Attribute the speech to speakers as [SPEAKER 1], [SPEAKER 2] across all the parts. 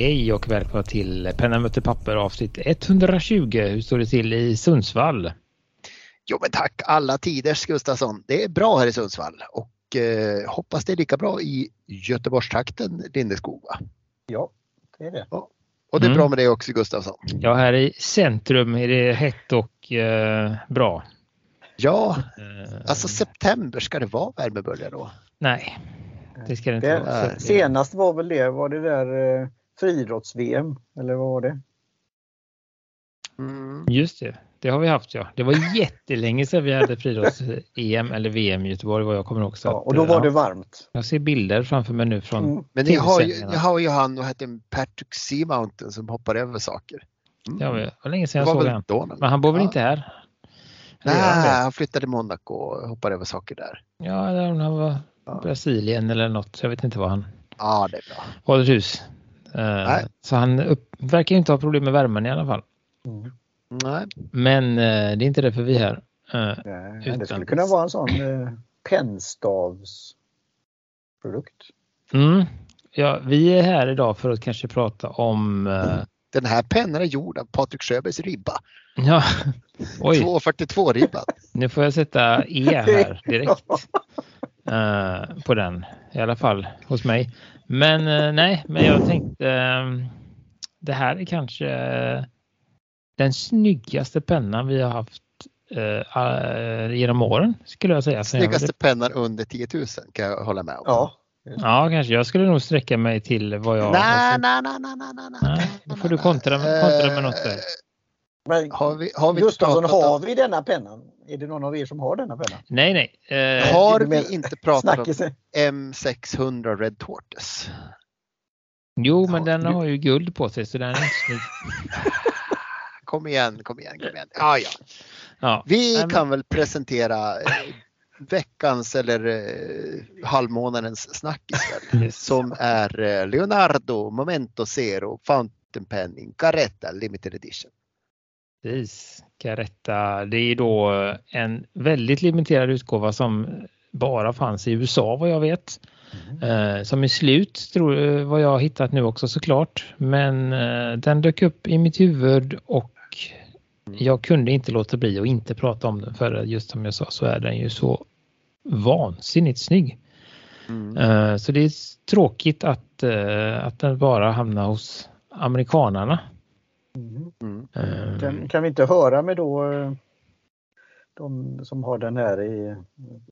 [SPEAKER 1] Hej och välkomna till Penna möter papper avsnitt 120. Hur står det till i Sundsvall?
[SPEAKER 2] Jo men tack alla tiders Gustafsson. Det är bra här i Sundsvall och eh, hoppas det är lika bra i Göteborgstrakten Lindeskog va?
[SPEAKER 3] Ja, det är det.
[SPEAKER 2] Ja. Och det är
[SPEAKER 1] Mm.
[SPEAKER 2] bra med dig också Gustafsson.
[SPEAKER 1] Ja, här i centrum är det hett och eh, bra.
[SPEAKER 2] Ja,
[SPEAKER 1] Eh,
[SPEAKER 2] alltså september ska det vara värmebölja då?
[SPEAKER 1] nej, det ska det inte
[SPEAKER 3] det
[SPEAKER 1] vara.
[SPEAKER 3] senast var väl det, var det där eh, friidrotts-VM? Eller vad var det?
[SPEAKER 2] Mm.
[SPEAKER 1] Just det, det har vi haft ja. Det var jättelänge sedan vi hade friidrotts-EM eller VM i Göteborg vad jag kommer också.
[SPEAKER 3] Ja, och då var det varmt.
[SPEAKER 1] Jag ser bilder framför mig nu från
[SPEAKER 3] Mm.
[SPEAKER 2] Men ni har, ju, ni har ju han och hette Patrick Seamountain som hoppar över saker. Mm.
[SPEAKER 1] Ja, det var länge sedan jag såg
[SPEAKER 2] väl
[SPEAKER 1] han.
[SPEAKER 2] då?
[SPEAKER 1] Men han bor väl
[SPEAKER 2] Ja.
[SPEAKER 1] inte här? Han
[SPEAKER 2] Nej,
[SPEAKER 1] det?
[SPEAKER 2] han flyttade till Monaco och hoppar över saker där.
[SPEAKER 1] Ja, eller om han var
[SPEAKER 2] Ja.
[SPEAKER 1] Brasilien eller något. Jag vet inte vad han
[SPEAKER 2] Ja, det är bra.
[SPEAKER 1] håller hus. Eh,
[SPEAKER 2] Nej.
[SPEAKER 1] så han upp, verkar inte ha problem med värmen i alla fall.
[SPEAKER 3] Mm.
[SPEAKER 2] Nej.
[SPEAKER 1] Men eh, det är inte därför vi är här. Eh,
[SPEAKER 3] Nej,
[SPEAKER 1] Utan-
[SPEAKER 3] det skulle kunna vara en sån eh, pennstavsprodukt.
[SPEAKER 1] mm, ja, vi är här idag för att kanske prata om... eh,
[SPEAKER 2] Den här pennan är gjord av Patrik Sjöbergs ribba.
[SPEAKER 1] ja, oj,
[SPEAKER 2] 242 ribban.
[SPEAKER 1] nu får jag sätta E här direkt. eh, på den, i alla fall hos mig. Men eh, nej, men jag tänkte eh, det här är kanske eh, den snyggaste pennan vi har haft eh, genom åren skulle jag säga.
[SPEAKER 2] Snyggaste pennan under 10 000 kan jag hålla med om.
[SPEAKER 3] Ja,
[SPEAKER 1] Ja, kanske. Jag skulle nog sträcka mig till vad jag...
[SPEAKER 2] Nej, nej, nej, nej, nej, nej,
[SPEAKER 1] Nej, då får du kontra kontra med något där.
[SPEAKER 3] Men
[SPEAKER 2] Har vi, har vi
[SPEAKER 3] Gustafsson,
[SPEAKER 2] pratat
[SPEAKER 3] har vi denna pennan? Är det någon av er som har denna penna?
[SPEAKER 1] nej, nej. Eh,
[SPEAKER 2] har vi inte pratat om
[SPEAKER 3] Snackisen.
[SPEAKER 2] M600 Red Tortoise?
[SPEAKER 1] jo, men
[SPEAKER 2] Ja,
[SPEAKER 1] den har ju guld på sig så den är inte snygg.
[SPEAKER 2] Kom igen, kom igen, kom igen. Ja, ja.
[SPEAKER 1] Ja.
[SPEAKER 2] Vi
[SPEAKER 1] men-
[SPEAKER 2] kan väl presentera eh, veckans eller eh, halvmånadens
[SPEAKER 1] Yes.
[SPEAKER 2] som är eh, Leonardo Momento Zero Fountain Pen Caretta Limited Edition.
[SPEAKER 1] Precis. Caretta. Det är då en väldigt limiterad utgåva som bara fanns i USA vad jag vet. Eh, som är slut tror jag, vad jag har hittat nu också såklart. Men eh, den dök upp i mitt huvud och jag kunde inte låta bli att inte prata om den för just som jag sa så är den ju så vansinnigt snygg.
[SPEAKER 2] Mm.
[SPEAKER 1] Eh, så det är tråkigt att, eh, att den bara hamnar hos amerikanarna.
[SPEAKER 3] Mm.
[SPEAKER 2] Mm.
[SPEAKER 1] Eh,
[SPEAKER 3] Kan, kan vi inte höra med då eh, de som har den här i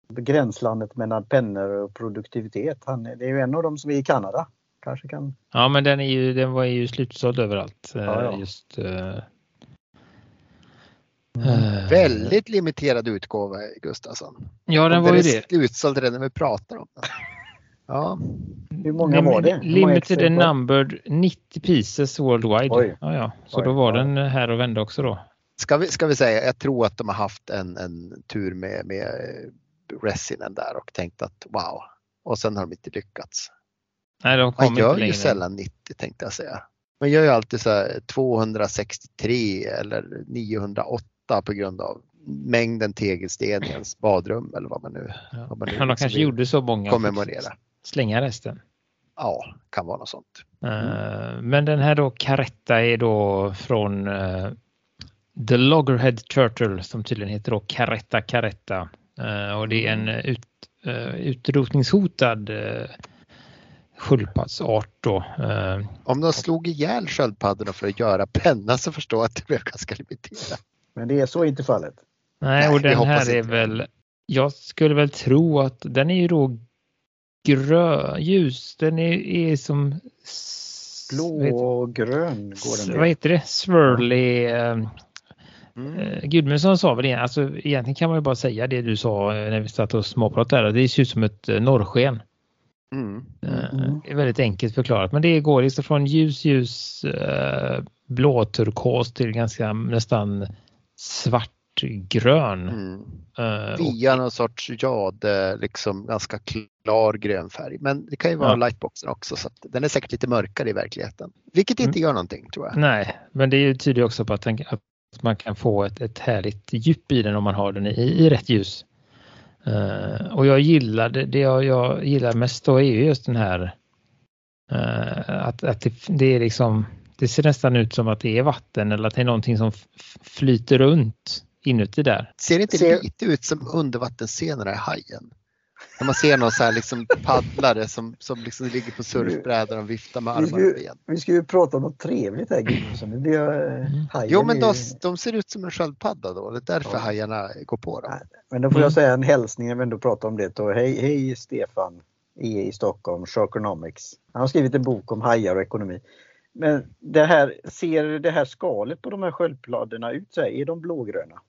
[SPEAKER 3] gränslandet mellan pennor och produktivitet? Han, det är ju en av dem som är i Kanada. Kanske kan...
[SPEAKER 1] Ja men den, är ju, den var ju slutsåld överallt. eh,
[SPEAKER 3] Ja, ja.
[SPEAKER 1] Just, eh, eh,
[SPEAKER 2] Väldigt limiterad utgåva Gustafsson.
[SPEAKER 1] Ja den var ju
[SPEAKER 2] är
[SPEAKER 1] det.
[SPEAKER 2] slutsåld redan när vi pratar om den. Ja,
[SPEAKER 3] Hur många var det?
[SPEAKER 1] Limited numbered 90 pieces worldwide.
[SPEAKER 3] Oj.
[SPEAKER 1] Ja, ja. Så
[SPEAKER 3] Oj,
[SPEAKER 1] då var
[SPEAKER 3] ja.
[SPEAKER 1] den här och vände också då.
[SPEAKER 2] ska vi, ska vi säga, jag tror att de har haft en, en tur med, med resinen där och tänkt att wow. Och sen har de inte lyckats.
[SPEAKER 1] Nej de
[SPEAKER 2] Man gör ju sällan 90 tänkte jag säga. Man gör ju alltid så här 263 eller 908 på grund av mängden tegelsten i ens badrum eller vad man nu,
[SPEAKER 1] Ja.
[SPEAKER 2] vad man nu
[SPEAKER 1] Men de
[SPEAKER 2] liksom
[SPEAKER 1] kanske gjorde så många.
[SPEAKER 2] kommemorera.
[SPEAKER 1] Slänga resten.
[SPEAKER 2] Ja, kan vara något sånt.
[SPEAKER 1] Eh, Men den här då Caretta är då från eh, The Loggerhead Turtle som tydligen heter då Caretta Caretta. Eh, och det är en ut, eh, utrotningshotad sköldpaddsart då.
[SPEAKER 2] Om de slog ihjäl sköldpaddorna för att göra penna så förstår jag att det blev ganska limiterat.
[SPEAKER 3] Men det är så inte fallet.
[SPEAKER 1] nej,
[SPEAKER 2] Nej,
[SPEAKER 1] och
[SPEAKER 2] vi
[SPEAKER 1] den här är
[SPEAKER 2] inte.
[SPEAKER 1] väl, jag skulle väl tro att den är ju då grön, ljus, den är, är som s-
[SPEAKER 3] Blå
[SPEAKER 1] vad heter-
[SPEAKER 3] och grön går den
[SPEAKER 1] vad heter det? Swirly. Eh,
[SPEAKER 2] Mm.
[SPEAKER 1] Eh, Gudmundsson sa väl det, alltså egentligen kan man ju bara säga det du sa eh, när vi satt och småpratade där. Det ser ut som ett eh, norrsken.
[SPEAKER 2] Mm.
[SPEAKER 1] Eh,
[SPEAKER 3] Mm.
[SPEAKER 1] Det är väldigt enkelt förklarat, men det går liksom från ljus, ljus eh, blåturkos till ganska nästan svartgrön.
[SPEAKER 2] Mm.
[SPEAKER 1] Och-
[SPEAKER 2] Via någon sorts jade, liksom ganska klar grön färg. Men det kan ju vara
[SPEAKER 1] Ja.
[SPEAKER 2] lightboxen också så att den är säkert lite mörkare i verkligheten. Vilket inte gör någonting tror jag.
[SPEAKER 1] Nej, men det tyder också på att, den, att man kan få ett, ett härligt djup i den om man har den i, i rätt ljus. Eh, och jag gillar det, det jag, jag gillar mest då är ju just den här Uh, att att det, det, är liksom, det ser nästan ut som att det är vatten eller att det är någonting som flyter runt inuti där.
[SPEAKER 2] Ser det inte ser... lite ut som undervattensscenerna i Hajen? När man ser någon så här liksom paddlare som, som liksom ligger på surfbrädan och viftar med armarna
[SPEAKER 3] vi ska, Vi ska ju prata om något trevligt här Gudmundsson. Blir jag,
[SPEAKER 2] mm. Jo men de, de, ser ut som en sköldpadda då. Det är därför ja. hajarna går på dem.
[SPEAKER 3] Men då får jag mm. säga en hälsning när vi ändå pratar om det. Då. Hej, hej Stefan E i Stockholm, Sharkonomics. Han har skrivit en bok om hajar och ekonomi. Men det här, ser det här skalet på de här sköldpaddorna ut så här? Är de blågröna?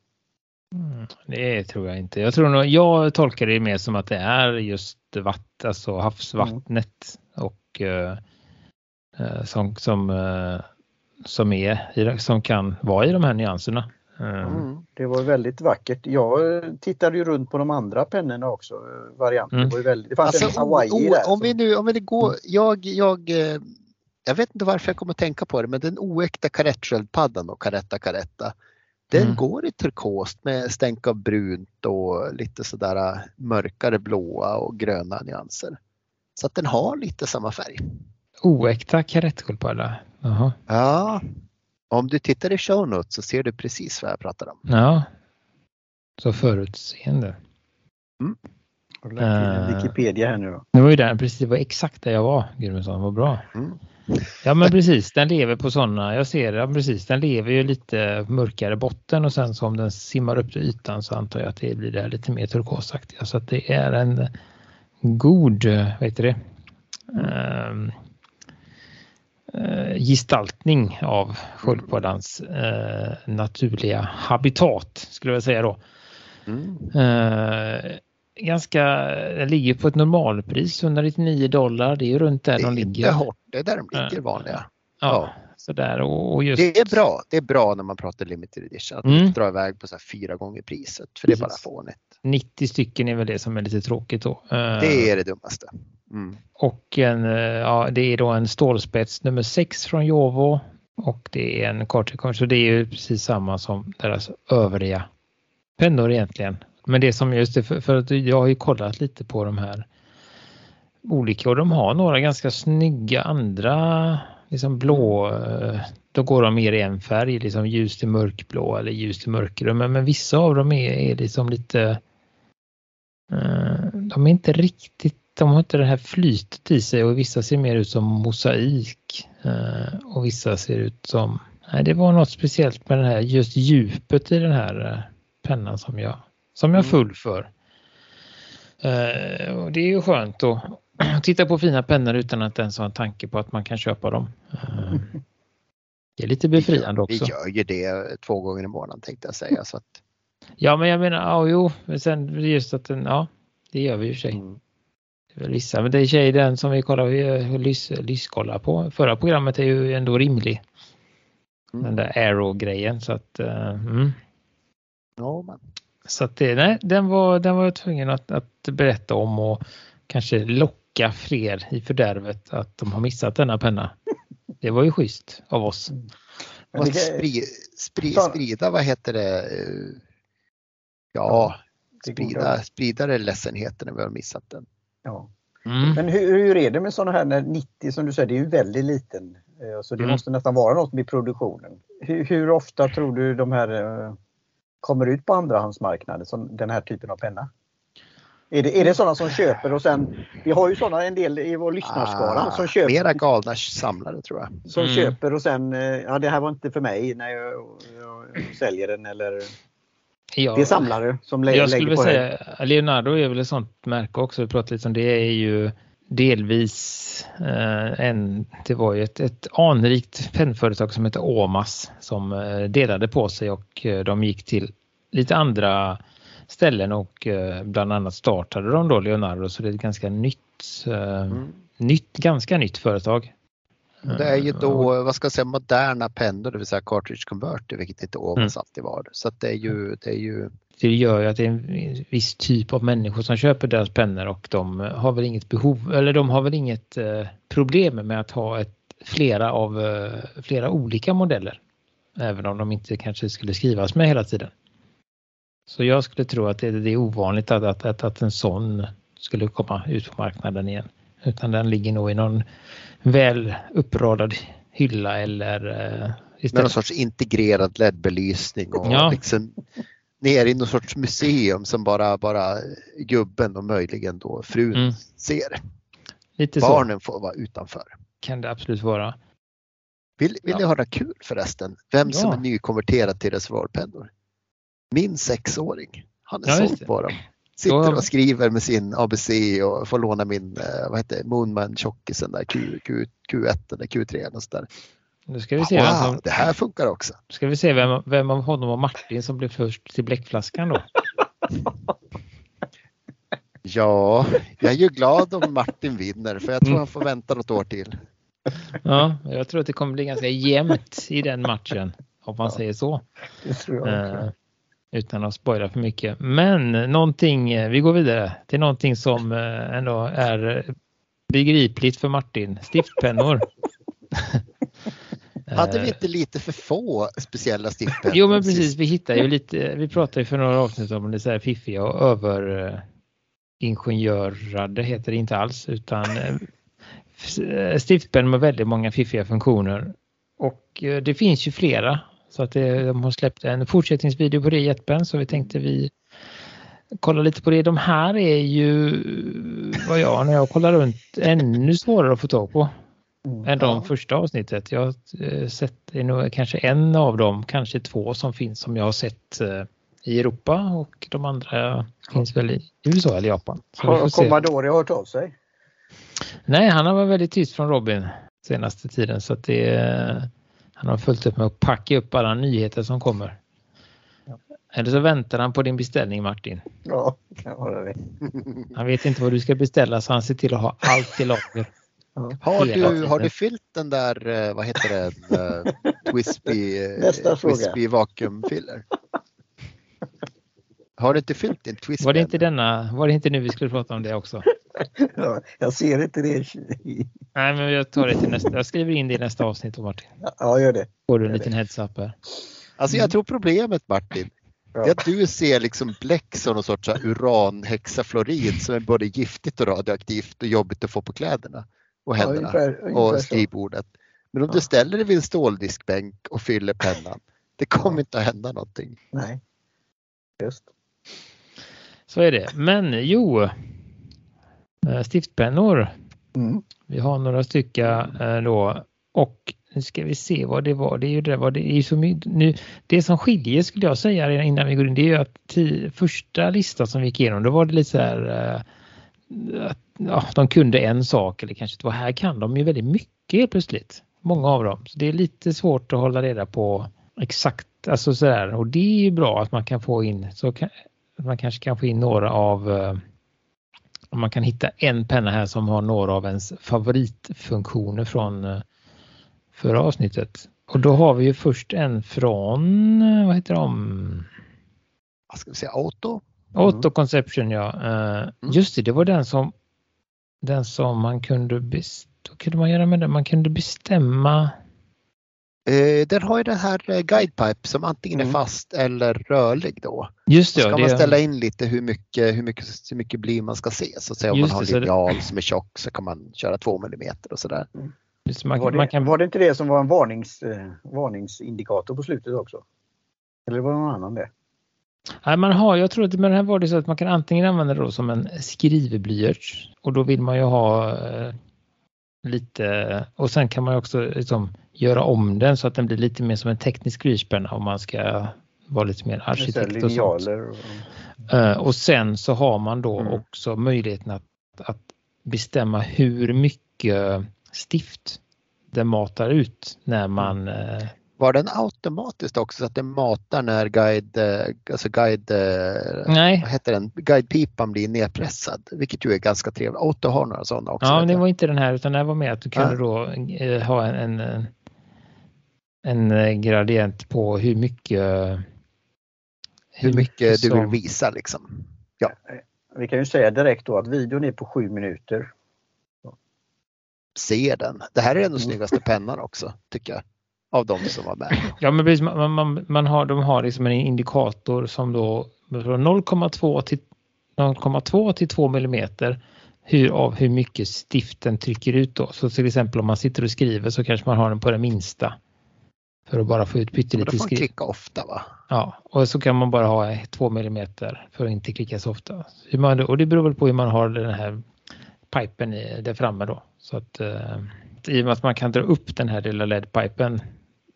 [SPEAKER 1] Mm, det tror jag inte. Jag tror nog, jag tolkar det mer som att det är just vatt, alltså havsvattnet mm. och uh, som, som, uh, som, är, som kan vara i de här nyanserna.
[SPEAKER 3] Mm. Det var väldigt vackert. Jag tittade ju runt på de andra pennorna också, varianter. Mm. Det, var väldigt, det fanns alltså, en Hawaii o, där.
[SPEAKER 2] Om vi nu, om vi går, jag, jag, jag vet inte varför jag kommer att tänka på det, men den oäkta karettsköldpaddan och Caretta Caretta den mm. går i turkost med stänk av brunt och lite sådär äh, mörkare blåa och gröna nyanser. Så att den har lite samma färg.
[SPEAKER 1] Oäkta karettsköldpadda?
[SPEAKER 2] Ja. Om du tittar i show notes så ser du precis vad jag pratar om.
[SPEAKER 1] Ja. Så förutseende.
[SPEAKER 3] Mm. Uh, Wikipedia här nu då.
[SPEAKER 1] Det var ju där, precis, det var exakt där jag var, Gudmundsson, vad bra. Mm. Ja men precis, den lever på sådana, jag ser det, ja, precis, den lever ju lite mörkare botten och sen så om den simmar upp till ytan så antar jag att det blir det lite mer turkosaktiga. Så att det är en god, vad heter det, uh, gestaltning av sköldpaddans uh, naturliga habitat skulle jag säga då. Mm. Uh, ganska, den ligger på ett normalpris, 199 dollar. Det är ju runt där
[SPEAKER 2] de
[SPEAKER 1] ligger.
[SPEAKER 2] Det är hårt, det är där de ligger vanliga.
[SPEAKER 1] Ja, ja. Sådär, och, just...
[SPEAKER 2] Det är bra. Det är bra när man pratar limited edition att mm. dra iväg på så fyra gånger priset för det är bara fånigt.
[SPEAKER 1] 90 stycken är väl det som är lite tråkigt då.
[SPEAKER 2] Det är det dummaste.
[SPEAKER 1] Mm. Och en, eh, ja, det är då en stålspets nummer 6 från Jovo och det är en cartridge så det är ju precis samma som deras övriga pennor egentligen. Men det som just det, för, för att jag har ju kollat lite på de här olika och de har några ganska snygga andra liksom blå, eh, då går de mer i en färg, liksom ljus till mörkblå eller ljus till mörkgrön. Men, men vissa av dem är, är liksom lite, eh, de är inte riktigt, de har inte det här flytet i sig och vissa ser mer ut som mosaik eh, och vissa ser ut som, nej det var något speciellt med den här, just djupet i den här pennan som jag som jag mm. full för. Uh, och det är ju skönt att titta på fina pennor utan att ens ha en tanke på att man kan köpa dem. Uh, det är lite befriande också.
[SPEAKER 2] Vi gör ju det två gånger i månaden tänkte jag säga. Så att...
[SPEAKER 1] Ja men jag menar, ja jo, men sen just att den, ja det gör vi ju sig. Mm. Vissa, men det är tjej den som vi kollar, vi lys, lyskollar på. Förra programmet är ju ändå rimlig. Mm. Den där Aero-grejen så att uh, mm.
[SPEAKER 2] Ja, men.
[SPEAKER 1] Så att det, nej, den, var, den var jag tvungen att, att berätta om och kanske locka fler i fördärvet att de har missat denna penna. Det var ju schysst av oss. Mm.
[SPEAKER 2] Och spri, spri, sprida, vad heter det? Ja, sprida, sprida det ledsenheten när vi har missat den.
[SPEAKER 3] Ja. Mm. Men hur, hur, är det med sådana här när 90 som du säger, det är ju väldigt liten. Eh, så det mm. måste nästan vara något med produktionen. Hur, hur ofta tror du de här eh, kommer ut på andrahandsmarknaden, som den här typen av penna? Är det, är det sådana som köper och sen, vi har ju sådana en del i vår lyssnarskara ah, som köper.
[SPEAKER 2] Mera galna samlare tror jag.
[SPEAKER 3] Som mm. köper och sen, eh, ja det här var inte för mig när jag, jag, jag säljer den eller Ja, det är samlare som lä jag lägger på säga,
[SPEAKER 1] det. Leonardo är väl ett sånt märke också, vi pratade lite om det, är ju delvis eh, en, det var ju ett, ett anrikt pennföretag som heter Omas som eh, delade på sig och eh, de gick till lite andra ställen och eh, bland annat startade de då Leonardo så det är ett ganska nytt, eh, mm. nytt ganska nytt företag.
[SPEAKER 2] Det är ju då, vad ska jag säga, moderna pennor, det vill säga cartridge converter, vilket inte Omas mm. alltid var. Så det är ju, det är ju
[SPEAKER 1] det gör ju att det är en viss typ av människor som köper deras pennor och de har väl inget behov eller de har väl inget eh, problem med att ha ett, flera av eh, flera olika modeller. Även om de inte kanske skulle skrivas med hela tiden. Så jag skulle tro att det, det är ovanligt att, att, att, att en sån skulle komma ut på marknaden igen. Utan den ligger nog i någon väl uppradad hylla eller
[SPEAKER 2] uh, istället. Med någon sorts integrerad LED-belysning och ja. liksom ner i någon sorts museum som bara, bara gubben och möjligen då frun mm. ser. Lite Barnen så. får vara utanför.
[SPEAKER 1] Kan det absolut vara.
[SPEAKER 2] Vill, vill ja. ni höra kul förresten? Vem ja. som är nykonverterad till reservoarpennor? Min sexåring. Han är ja, såld på dem. Sitter och skriver med sin ABC och får låna min eh, vad heter Moonman tjockisen där Q, Q, Q1 eller Q3 och sådär.
[SPEAKER 1] Nu ska vi se
[SPEAKER 2] wow, som, det här funkar också.
[SPEAKER 1] Ska vi se vem, vem av honom och Martin som blev först till bläckflaskan då?
[SPEAKER 2] ja, jag är ju glad om Martin vinner för jag tror mm. han får vänta något år till.
[SPEAKER 1] Ja, jag tror att det kommer bli ganska jämnt i den matchen om man ja, säger så. Uh, utan att spoila för mycket. Men någonting, eh, vi går vidare till någonting som uh, ändå är begripligt för Martin. Stiftpennor.
[SPEAKER 2] Hade vi inte lite för få speciella stiftpennor?
[SPEAKER 1] Jo men precis, vi hittar ju lite, vi pratade ju för några avsnitt om det så här fiffiga och överingenjörade heter det inte alls utan stiftpenn med väldigt många fiffiga funktioner. Och eh, det finns ju flera. Så att det, de har släppt en fortsättningsvideo på det Jetpen så vi tänkte vi kolla lite på det. De här är ju vad jag när jag kollar runt ännu svårare att få tag på. Mm, än de första avsnittet. Jag har sett det är nog kanske en av dem, kanske två som finns som jag har sett eh, i Europa och de andra finns väl i USA eller Japan.
[SPEAKER 3] Så har Commodore hört av sig?
[SPEAKER 1] Nej, han har varit väldigt tyst från Robin senaste tiden så att det han har följt upp med att packa upp alla nyheter som kommer. Ja. Eller så väntar han på din beställning Martin.
[SPEAKER 3] Ja, kan vara det.
[SPEAKER 1] Han vet inte vad du ska beställa så han ser till att ha allt i lager.
[SPEAKER 2] Ja. Har, du, har du fyllt den där, eh, vad heter det, Twispy, uh, Twispy vakuumfiller? Har du inte fyllt din twist?
[SPEAKER 1] Var det inte denna, var det inte nu vi skulle prata om det också?
[SPEAKER 3] Ja, jag ser inte det.
[SPEAKER 1] Nej, men jag tar det till nästa. Jag skriver in det i nästa avsnitt Martin.
[SPEAKER 3] Ja, gör det.
[SPEAKER 1] Får du en liten heads-up här.
[SPEAKER 2] Alltså jag tror problemet Martin, ja. är att du ser liksom bläck som någon sorts uranhexafluorid som är både giftigt och radioaktivt och jobbigt att få på kläderna och händerna ja, ungefär, ungefär och skrivbordet. Men om ja. du ställer dig vid en ståldiskbänk och fyller pennan, det kommer inte att hända någonting.
[SPEAKER 3] Nej, just.
[SPEAKER 1] Så är det. Men jo, stiftpennor. Mm. Vi har några stycken eh, då och nu ska vi se vad det var. Det är ju det, vad det är så nu, Det som skiljer skulle jag säga innan vi går in det är ju att tio, första listan som vi gick igenom då var det lite så här eh, att ja, de kunde en sak eller kanske två. Här kan de ju väldigt mycket helt plötsligt. Många av dem. Så det är lite svårt att hålla reda på exakt alltså sådär och det är ju bra att man kan få in så kan, man kanske kan få in några av eh, om man kan hitta en penna här som har några av ens favoritfunktioner från eh, förra avsnittet. Och då har vi ju först en från, eh, vad heter de?
[SPEAKER 2] Vad ska vi säga, Auto?
[SPEAKER 1] Auto Conception ja. Mm. Just det, det var den som den som man kunde, bestämma, kunde man göra med den, man kunde bestämma
[SPEAKER 2] Eh, den har ju den här eh, guidepipe som antingen mm. är fast eller rörlig då.
[SPEAKER 1] Just det.
[SPEAKER 2] Så ska
[SPEAKER 1] det...
[SPEAKER 2] man ställa in lite hur mycket, hur mycket, hur mycket bly man ska se. Så att säga, om Just man har en linjal det... som är tjock så kan man köra två millimeter och sådär. Mm.
[SPEAKER 3] Man, var, det, kan... var det inte det som var en varnings, eh, varningsindikator på slutet också? Eller var det någon annan det?
[SPEAKER 1] Nej, man har, jag tror att med den här var det så att man kan antingen använda det som en skrivblyerts och då vill man ju ha eh, lite och sen kan man också liksom göra om den så att den blir lite mer som en teknisk blyertspenna om man ska vara lite mer arkitekt och sånt. Och... Uh, och sen så har man då mm. också möjligheten att, att bestämma hur mycket stift den matar ut när man uh,
[SPEAKER 2] var den automatiskt också så att den matar när guide, eh, alltså guide,
[SPEAKER 1] Nej.
[SPEAKER 2] Vad heter den, guidepipan blir nedpressad, vilket ju är ganska trevligt. Auto har några sådana också.
[SPEAKER 1] Ja, men det var inte den här utan det var med att du kunde ja. då ha en, en, en gradient på hur mycket
[SPEAKER 2] hur, hur mycket som... du vill visa liksom. Ja.
[SPEAKER 3] Vi kan ju säga direkt då att videon är på sju minuter.
[SPEAKER 2] Se den. Det här är den mm. snyggaste pennan också tycker jag av de som var med.
[SPEAKER 1] Ja, men precis, man, man, man har, de har liksom en indikator som då från 0,2 till 0,2 till 2 millimeter hur, av hur mycket stiften trycker ut då. Så till exempel om man sitter och skriver så kanske man har den på det minsta. För att bara få ut pyttelite
[SPEAKER 2] skrift. Då får man klicka ofta va?
[SPEAKER 1] Ja, och så kan man bara ha 2 mm för att inte klicka så ofta. Man, och det beror väl på hur man har den här pipen i, där framme då. Så att eh, i och med att man kan dra upp den här lilla LED-pipen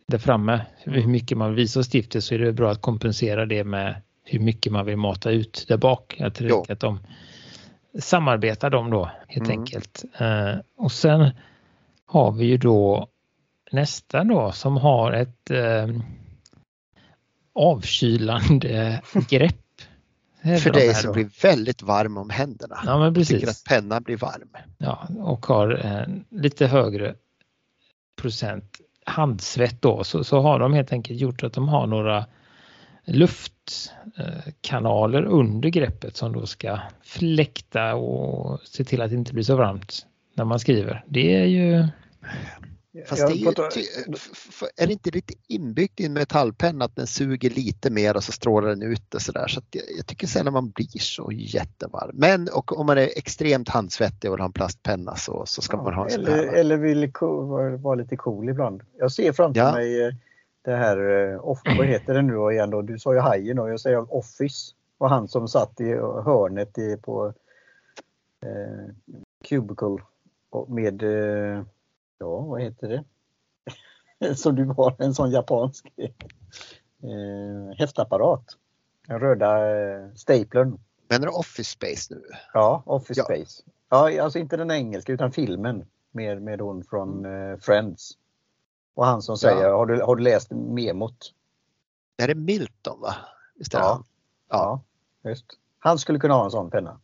[SPEAKER 1] där framme, hur mycket man vill visa stiftet så är det bra att kompensera det med hur mycket man vill mata ut där bak. Jag tror att de samarbetar de då helt mm. enkelt. Eh, och sen har vi ju då nästa då som har ett eh, avkylande grepp.
[SPEAKER 2] För dig som blir väldigt varm om händerna.
[SPEAKER 1] Ja, men precis. Tycker
[SPEAKER 2] att pennan blir varm.
[SPEAKER 1] Ja, och har eh, lite högre procent handsvett då så, så har de helt enkelt gjort att de har några luftkanaler under greppet som då ska fläkta och se till att det inte blir så varmt när man skriver. Det är ju
[SPEAKER 2] Fast det är, ju, är det inte lite inbyggt i en metallpenna att den suger lite mer och så strålar den ut det sådär. Så jag, jag tycker sällan man blir så jättevarm. Men och om man är extremt handsvettig och vill ha en plastpenna så, så ska ja, man ha en
[SPEAKER 3] eller, sån här. Eller vill vara, vara lite cool ibland. Jag ser framför ja. mig eh, det här, eh, off, vad heter det nu igen då? Du sa ju hajen och jag säger Office. Och han som satt i hörnet i, på eh, Cubicle med eh, ja, vad heter det? Så du har en sån japansk eh, häftapparat. Den röda eh, staplern.
[SPEAKER 2] Menar du Office Space nu?
[SPEAKER 3] Ja, Office ja. Space. Ja, alltså inte den engelska utan filmen med, med hon från eh, Friends. Och han som säger, ja. har, du, har du läst memot?
[SPEAKER 2] Det är Milton va?
[SPEAKER 3] Visst ja. ja. ja, just. Han skulle kunna ha en sån penna.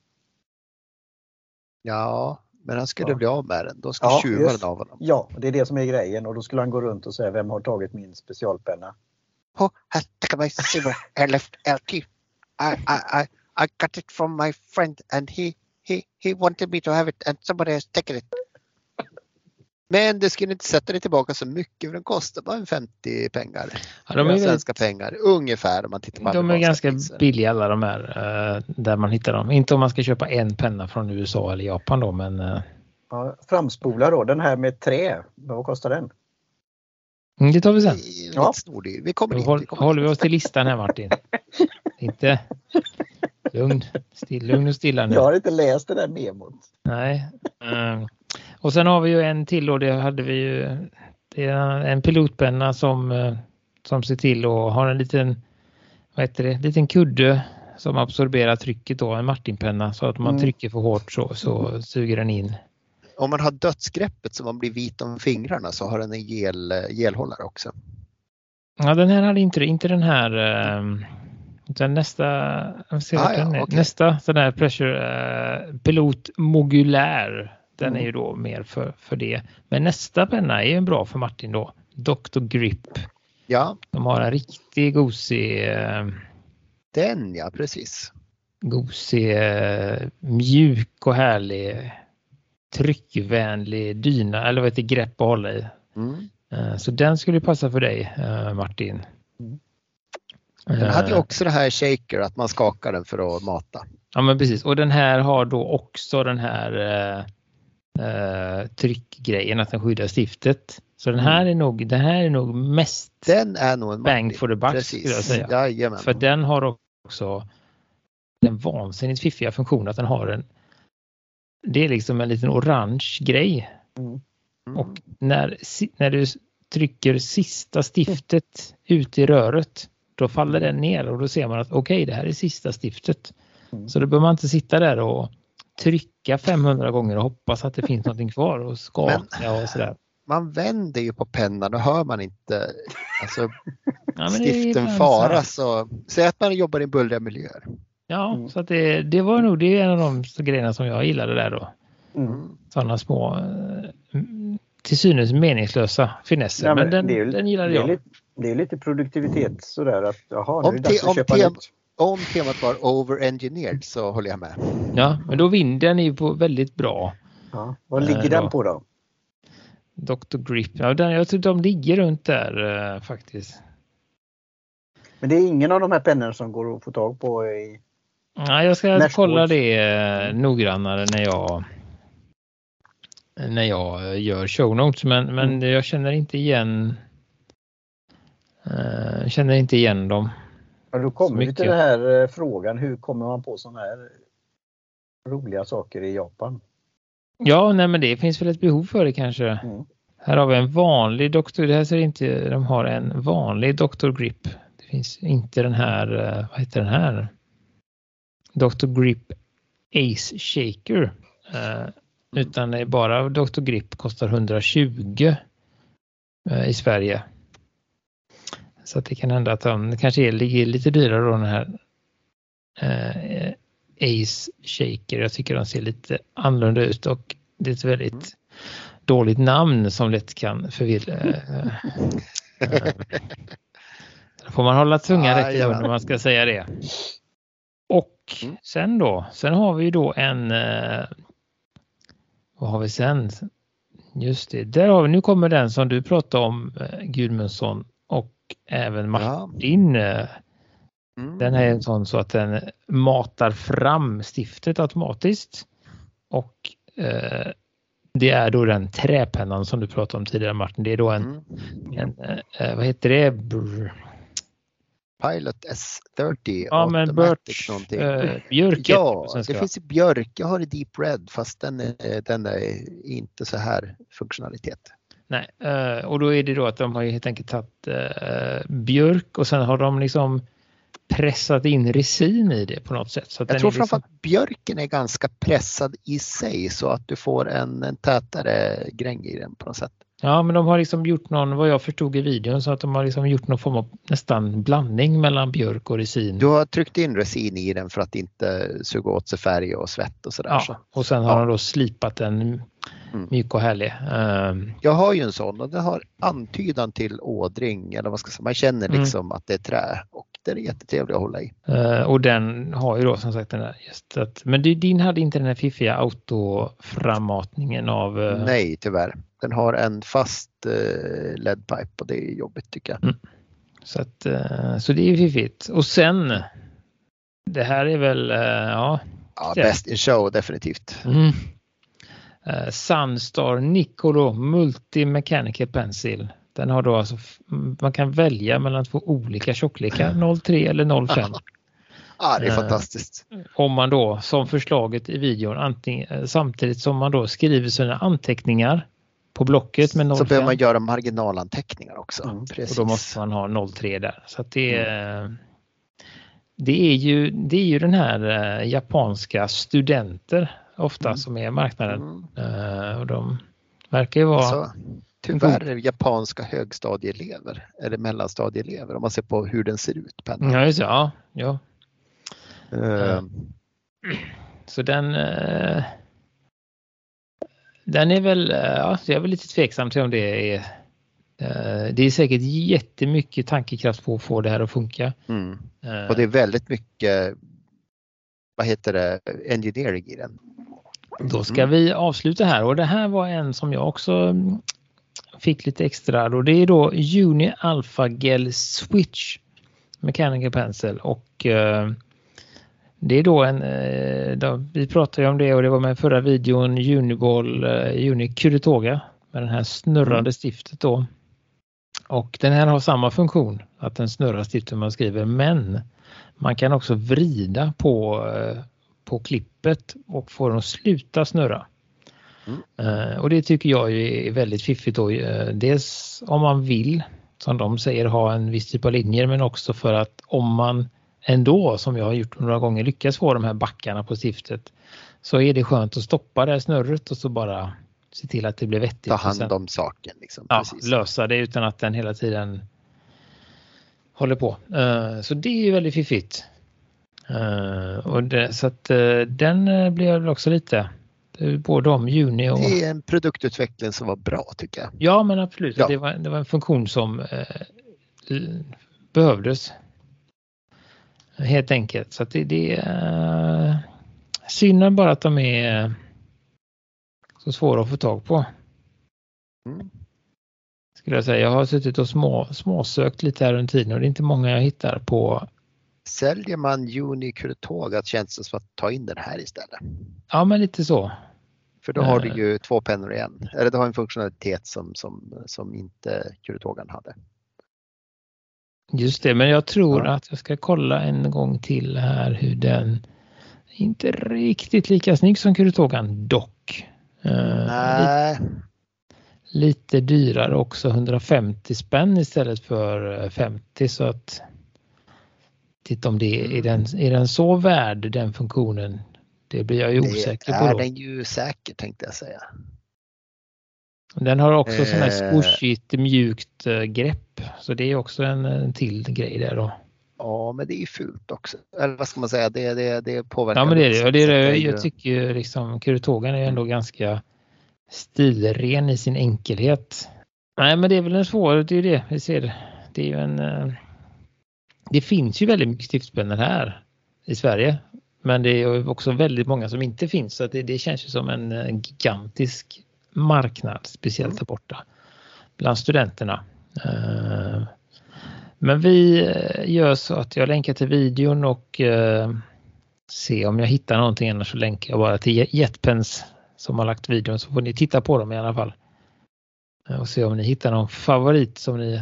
[SPEAKER 2] Ja, men han skulle ja. bli av med den. Då ska ja, tjuva den av honom.
[SPEAKER 3] Ja, det är det som är grejen och då skulle han gå runt och säga vem har tagit min specialpenna?
[SPEAKER 2] Oh, I took my silver I left LT. I, I, I, I got it from my friend and he, he, he wanted me to have it and somebody has taken it. Men det skulle inte sätta det tillbaka så mycket för den kostar bara 50 pengar. Ja, de är svenska väldigt... pengar ungefär om man tittar på
[SPEAKER 1] De är ganska priser. billiga alla de här uh, där man hittar dem. Inte om man ska köpa en penna från USA eller Japan då men... Uh...
[SPEAKER 3] Ja, framspola då, den här med trä, vad kostar den?
[SPEAKER 1] Mm, det tar vi sen.
[SPEAKER 2] Ja. Vi kommer
[SPEAKER 1] då håll, håller vi oss till listan här Martin. inte lugn, still, lugn och stilla nu.
[SPEAKER 3] Jag har inte läst det där memot.
[SPEAKER 1] Nej. Uh, och sen har vi ju en till och det hade vi ju. Det är en pilotpenna som, eh, som ser till och har en liten, vad heter det, liten kudde som absorberar trycket då, en Martinpenna så att om man mm. trycker för hårt så, så suger den in.
[SPEAKER 2] Om man har dödsgreppet så man blir vit om fingrarna så har den en gel, gelhållare också.
[SPEAKER 1] Ja den här hade inte inte den här eh, utan nästa, ah, ja, okay. nästa sån här pressure uh, pilot modulär den är ju då mer för, för det. Men nästa penna är ju bra för Martin då. Dr. Grip.
[SPEAKER 2] Ja.
[SPEAKER 1] De har en riktig gosig... Eh,
[SPEAKER 2] den ja, precis.
[SPEAKER 1] Gosig, eh, mjuk och härlig tryckvänlig dyna eller vad heter grepp att hålla i. Mm. Eh, så den skulle passa för dig Martin. Mm.
[SPEAKER 2] Den hade ju också det här shaker, att man skakar den för att mata.
[SPEAKER 1] Ja men precis och den här har då också den här eh, tryckgrejen att den skyddar stiftet. Så den här mm. är nog, den här är nog mest
[SPEAKER 2] den är nog en
[SPEAKER 1] bang for the buck Precis. skulle jag säga. Jajamän. För den har också den vansinnigt fiffiga funktionen att den har en det är liksom en liten orange grej. Mm. Mm. Och när, när du trycker sista stiftet ut i röret då faller den ner och då ser man att okej okay, det här är sista stiftet. Mm. Så då behöver man inte sitta där och trycka 500 gånger och hoppas att det finns någonting kvar och skaka och sådär.
[SPEAKER 2] Man vänder ju på pennan, då hör man inte alltså, ja, stiften fara. Så, säg att man jobbar i bullriga miljöer.
[SPEAKER 1] Ja, mm. så att det, det var nog det är en av de grejerna som jag gillade där då. Mm. Sådana små eh, till synes meningslösa finesser. Ja, men, men den,
[SPEAKER 3] det är,
[SPEAKER 1] den gillade
[SPEAKER 3] jag.
[SPEAKER 1] Det är,
[SPEAKER 3] lite, det är lite produktivitet sådär att jaha, nu är det dags att köpa
[SPEAKER 2] nytt om temat var over-engineered så håller jag med.
[SPEAKER 1] Ja, men då vinden är på väldigt bra.
[SPEAKER 3] Ja, vad ligger uh, den på då?
[SPEAKER 1] Dr. Grip, ja, den, jag tror de ligger runt där uh, faktiskt.
[SPEAKER 3] Men det är ingen av de här pennorna som går att få tag på i...
[SPEAKER 1] Nej, jag ska kolla det uh, noggrannare när jag när jag gör show notes men, men mm. jag känner inte igen uh, känner inte igen dem.
[SPEAKER 3] Ja, då kommer vi till den här uh, frågan, hur kommer man på sådana här roliga saker i Japan?
[SPEAKER 1] Ja, nej men det finns väl ett behov för det kanske. Mm. Här har vi en vanlig doktor, det här ser inte, de har en vanlig Dr. Grip. Det finns inte den här, uh, vad heter den här? Dr. Grip Ace Shaker. Utan det är bara Dr. Grip kostar 120 eh, i Sverige. Så att det kan hända att de kanske är, ligger lite dyrare då den här eh, Ace Shaker. Jag tycker de ser lite annorlunda ut och det är ett väldigt mm. dåligt namn som lätt kan förvirra. Eh, eh, får man hålla tungan rätt i när man ska säga det. Och mm. sen då, sen har vi då en eh, vad har vi sen? Just det, där har vi, nu kommer den som du pratade om eh, Gudmundsson även Martin. Ja. Mm. Den är en sån så att den matar fram stiftet automatiskt. Och eh, det är då den träpennan som du pratade om tidigare Martin. Det är då en, mm. en eh, vad heter det? Brr
[SPEAKER 2] Pilot S30
[SPEAKER 1] ja, men Birch. Äh, björk
[SPEAKER 2] Ja, det finns i björk. Jag har i Deep Red fast den är, den är inte så här funktionalitet.
[SPEAKER 1] Nej, uh, och då är det då att de har helt enkelt tagit uh, björk och sen har de liksom pressat in resin i det på något sätt. Så
[SPEAKER 2] jag tror liksom... framförallt att björken är ganska pressad i sig så att du får en, en tätare gräng i den på något sätt.
[SPEAKER 1] Ja, men de har liksom gjort någon, vad jag förstod i videon, så att de har liksom gjort någon form av nästan blandning mellan björk och resin.
[SPEAKER 2] Du har tryckt in resin i den för att inte suga åt sig färg och svett och sådär.
[SPEAKER 1] Ja,
[SPEAKER 2] så.
[SPEAKER 1] och sen har ja. de då slipat den mm. mjuk och härlig.
[SPEAKER 2] Um... Jag har ju en sån och den har antydan till ådring eller vad ska jag säga, man känner mm. liksom mm. att det är trä och den är jättetrevlig att hålla i.
[SPEAKER 1] Uh, och den har ju då som sagt den där just att, men din hade inte den här fiffiga autoframmatningen av? Uh...
[SPEAKER 2] Nej, tyvärr. Den har en fast uh, LED-pipe och det är jobbigt tycker jag. Mm.
[SPEAKER 1] Så, att, uh, så det är fiffigt. Och sen, det här är väl, ja.
[SPEAKER 2] Ja, best in show definitivt.
[SPEAKER 1] Mm. Uh, Sunstar Nicolo Multi Mechanical Pencil. Den har då alltså, man kan välja mellan två olika tjocklekar, 03 eller 05.
[SPEAKER 2] Ja, det är fantastiskt.
[SPEAKER 1] Om man då som förslaget i videon antingen, samtidigt som man då skriver sina anteckningar på blocket med 05.
[SPEAKER 2] Så behöver man göra marginalanteckningar också. Mm.
[SPEAKER 1] Precis. Och då måste man ha 03 där. Så det, mm. det, är ju, det är ju den här japanska studenter ofta mm. som är marknaden. Äh, och de verkar ju vara alltså,
[SPEAKER 2] Tyvärr japanska högstadieelever eller mellanstadieelever om man ser på hur den ser ut.
[SPEAKER 1] Pennan. Ja, just ja. ja. Uh. Så den den är väl, eh, ja, jag är väl lite tveksam till om det är eh, det är säkert jättemycket tankekraft på att få det här att funka. Mm.
[SPEAKER 2] Eh. Och det är väldigt mycket, vad heter det, engineering i den.
[SPEAKER 1] Då ska vi avsluta här och det här var en som jag också mm, fick lite extra och det är då Uni Alpha Gel Switch Mechanical Pencil och det är då en, eh, då, vi pratade ju om det och det var med förra videon Uniball, uh, Uni Kuritoga med den här snurrande mm. stiftet då. Och den här har samma funktion, att den snurrar stiftet man skriver, men man kan också vrida på, uh, på klippet och få den att sluta snurra. Mm. Uh, och det tycker jag är väldigt fiffigt då. Dels om man vill, som de säger, ha en viss typ av linjer men också för att om man ändå, som jag har gjort några gånger, lyckas få de här backarna på stiftet så är det skönt att stoppa det här snurret och så bara se till att det blir vettigt. Ta
[SPEAKER 2] hand om saken. Liksom.
[SPEAKER 1] Ja, lösa det utan att den hela tiden håller på. Uh, så det är väldigt fiffigt. Uh, och det, så att uh, den blev också lite både om juni och...
[SPEAKER 2] Det är en produktutveckling som var bra tycker jag.
[SPEAKER 1] Ja men absolut, ja. Det, var, det var en funktion som behövdes. Helt enkelt. Så det, det är uh, synd bara att de är så svåra att få tag på. Mm. Skulle jag säga. Jag har suttit och små, småsökt lite här under tiden och det är inte många jag hittar på.
[SPEAKER 2] Säljer man Unicurtogat känns det som att ta in den här istället.
[SPEAKER 1] Ja men lite så.
[SPEAKER 2] För då har du ju två pennor igen. Eller du har en funktionalitet som, som, som inte Kurotogan hade.
[SPEAKER 1] Just det, men jag tror ja. att jag ska kolla en gång till här hur den inte riktigt lika snygg som Kurotogan dock.
[SPEAKER 2] Nej.
[SPEAKER 1] Lite, lite dyrare också, 150 spänn istället för 50 så att titta om det är den, är den så värd den funktionen. Det blir jag ju osäker på.
[SPEAKER 2] Det
[SPEAKER 1] är
[SPEAKER 2] den ju säkert tänkte jag säga.
[SPEAKER 1] Den har också eh. sån här squishigt mjukt eh, grepp så det är också en, en till grej där då.
[SPEAKER 2] Ja, men det är ju fult också. Eller vad ska man säga, det, det, det påverkar.
[SPEAKER 1] Ja, men det är det. det, är det. Jag tycker liksom Kurotogan är ändå ganska stilren i sin enkelhet. Nej, men det är väl en svår, det är det vi ser. Det är ju en... Det finns ju väldigt mycket stiftspennor här i Sverige. Men det är också väldigt många som inte finns så det, det känns ju som en gigantisk marknad, speciellt där borta bland studenterna. Eh, men vi eh, gör så att jag länkar till videon och eh, se om jag hittar någonting annars så länkar jag bara till Jetpens som har lagt videon så får ni titta på dem i alla fall. Och se om ni hittar någon favorit som ni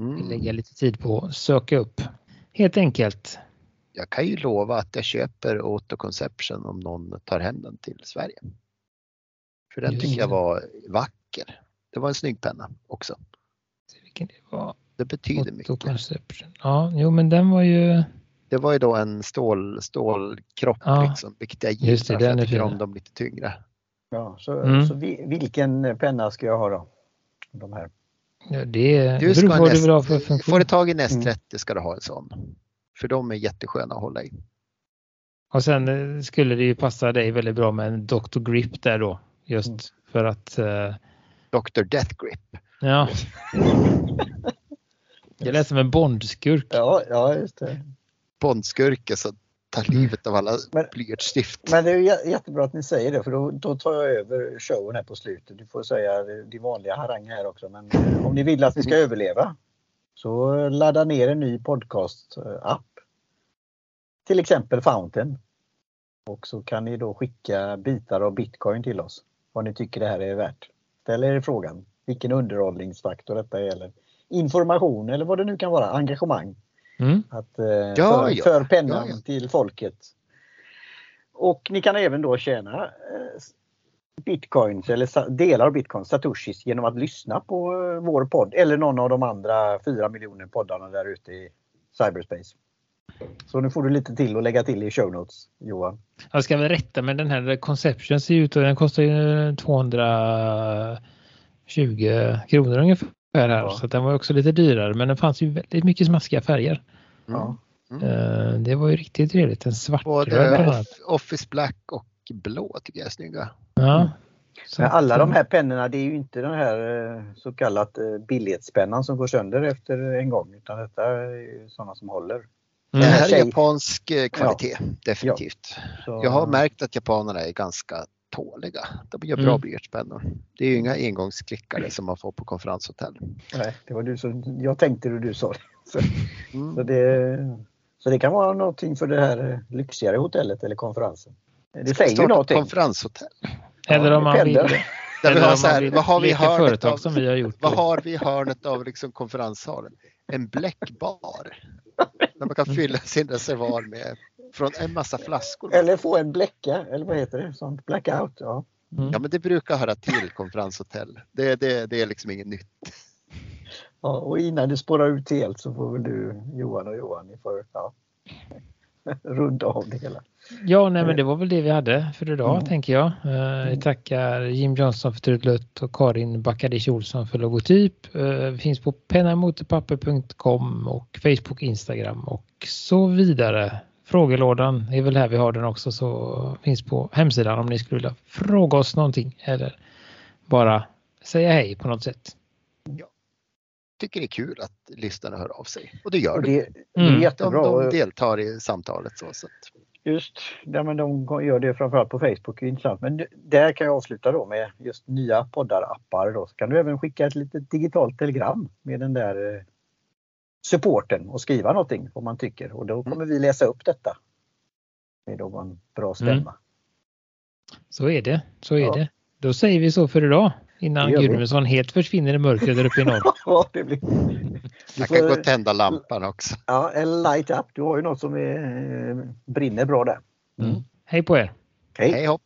[SPEAKER 1] mm. lägga lite tid på att söka upp. Helt enkelt.
[SPEAKER 2] Jag kan ju lova att jag köper Autoconception om någon tar hem den till Sverige. För den tycker jag var vacker. Det var en snygg penna också.
[SPEAKER 1] Vilken det var?
[SPEAKER 2] Det betyder mycket.
[SPEAKER 1] Ja, jo men den var ju
[SPEAKER 2] det var ju då en stål, stålkropp ja. liksom, vilket jag gillar Just det, för jag tycker om dem lite tyngre.
[SPEAKER 3] Ja, så, mm. så vilken penna ska jag ha då? De här.
[SPEAKER 1] Ja, det du ska beror på
[SPEAKER 2] vad du för funktion. Får du tag i Nest 30 mm. ska du ha en sån. För de är jättesköna att hålla i.
[SPEAKER 1] Och sen eh, skulle det ju passa dig väldigt bra med en Dr. Grip där då. Just mm. för att... Uh...
[SPEAKER 2] Dr. Death Grip.
[SPEAKER 1] Ja. Det lät som en Bondskurk.
[SPEAKER 3] Ja, ja, just det.
[SPEAKER 2] Bondskurke som mm. livet av alla blyertsstift.
[SPEAKER 3] Men det är jättebra att ni säger det för då, då, tar jag över showen här på slutet. Du får säga de vanliga haranger här också men eh, om ni vill att vi ska överleva så ladda ner en ny podcast-app. Till exempel Fountain. Och så kan ni då skicka bitar av bitcoin till oss. Vad ni tycker det här är värt. Ställ er frågan vilken underhållningsfaktor detta är eller information eller vad det nu kan vara, engagemang. Mm. Att, eh, ja, för, ja. för pennan ja, till folket. Och ni kan även då tjäna eh, bitcoins eller delar av bitcoins, satoshis, genom att lyssna på eh, vår podd eller någon av de andra fyra miljoner poddarna där ute i cyberspace. Så nu får du lite till att lägga till i show notes, Johan.
[SPEAKER 1] Jag ska väl rätta med den här Conception ser ut och den kostar ju 220 kronor ungefär här. Ja. Så den var också lite dyrare men det fanns ju väldigt mycket smaskiga färger. Ja. Mm. Uh, det var ju riktigt trevligt. En svartröd
[SPEAKER 2] Office Black och blå tycker jag är snygga.
[SPEAKER 1] Ja.
[SPEAKER 3] Men alla de här pennorna det är ju inte den här eh, så kallat eh, billighetspennan som går sönder efter en gång utan detta är sådana som håller. Mm.
[SPEAKER 2] Det här är japansk kvalitet, ja. definitivt. Ja. Jag har märkt att japanerna är ganska tåliga. De gör bra mm. blyertspennor. Det är ju inga engångsklickare som man får på konferenshotell.
[SPEAKER 3] Nej, det var du som, jag tänkte det du sa. Så, mm. så, det, så det kan vara någonting för det här lyxigare hotellet eller konferensen.
[SPEAKER 2] Det säger ju någonting. konferenshotell.
[SPEAKER 1] Eller om man vill.
[SPEAKER 2] Där vi har så här, vad har vi hörnet av, som vi har gjort. Vad har vi i hörnet av liksom konferenssalen? En bläckbar. Där man kan fylla sin reservoar med från en massa flaskor.
[SPEAKER 3] Eller få en bläcka, eller vad heter det? Sånt blackout. Ja.
[SPEAKER 2] Mm. ja men det brukar höra till konferenshotell. Det, det, det är liksom inget nytt.
[SPEAKER 3] Ja, och innan det spårar ut helt så får väl du Johan och Johan, ni får ja, runda av det hela.
[SPEAKER 1] Ja, nej, men det var väl det vi hade för idag mm. tänker jag. Uh, vi tackar Jim Johnson för trudelutt och Karin Backadic Olsson för logotyp. Uh, vi finns på pennamotorpapper.com och Facebook, Instagram och så vidare. Frågelådan är väl här vi har den också så finns på hemsidan om ni skulle vilja fråga oss någonting eller bara säga hej på något sätt.
[SPEAKER 2] Ja. Tycker det är kul att lyssnarna hör av sig och det gör
[SPEAKER 3] det. Det, det är mm. jättebra.
[SPEAKER 2] De, de deltar i samtalet så. så
[SPEAKER 3] Just, ja, men de gör det framförallt på Facebook, intressant. Men där kan jag avsluta då med just nya poddar, appar. Då. Så kan du även skicka ett litet digitalt telegram med den där eh, supporten och skriva någonting vad man tycker och då kommer vi läsa upp detta med någon bra stämma. Mm.
[SPEAKER 1] Så är det, så är ja. det. Då säger vi så för idag innan Gudmundsson helt försvinner i mörkret där uppe i norr.
[SPEAKER 3] ja, det blir...
[SPEAKER 2] Jag kan gå och tända lampan också.
[SPEAKER 3] Ja, eller light up. Du har ju något som är, brinner bra där.
[SPEAKER 1] Mm. Hej på er!
[SPEAKER 2] Hej, Hej hopp!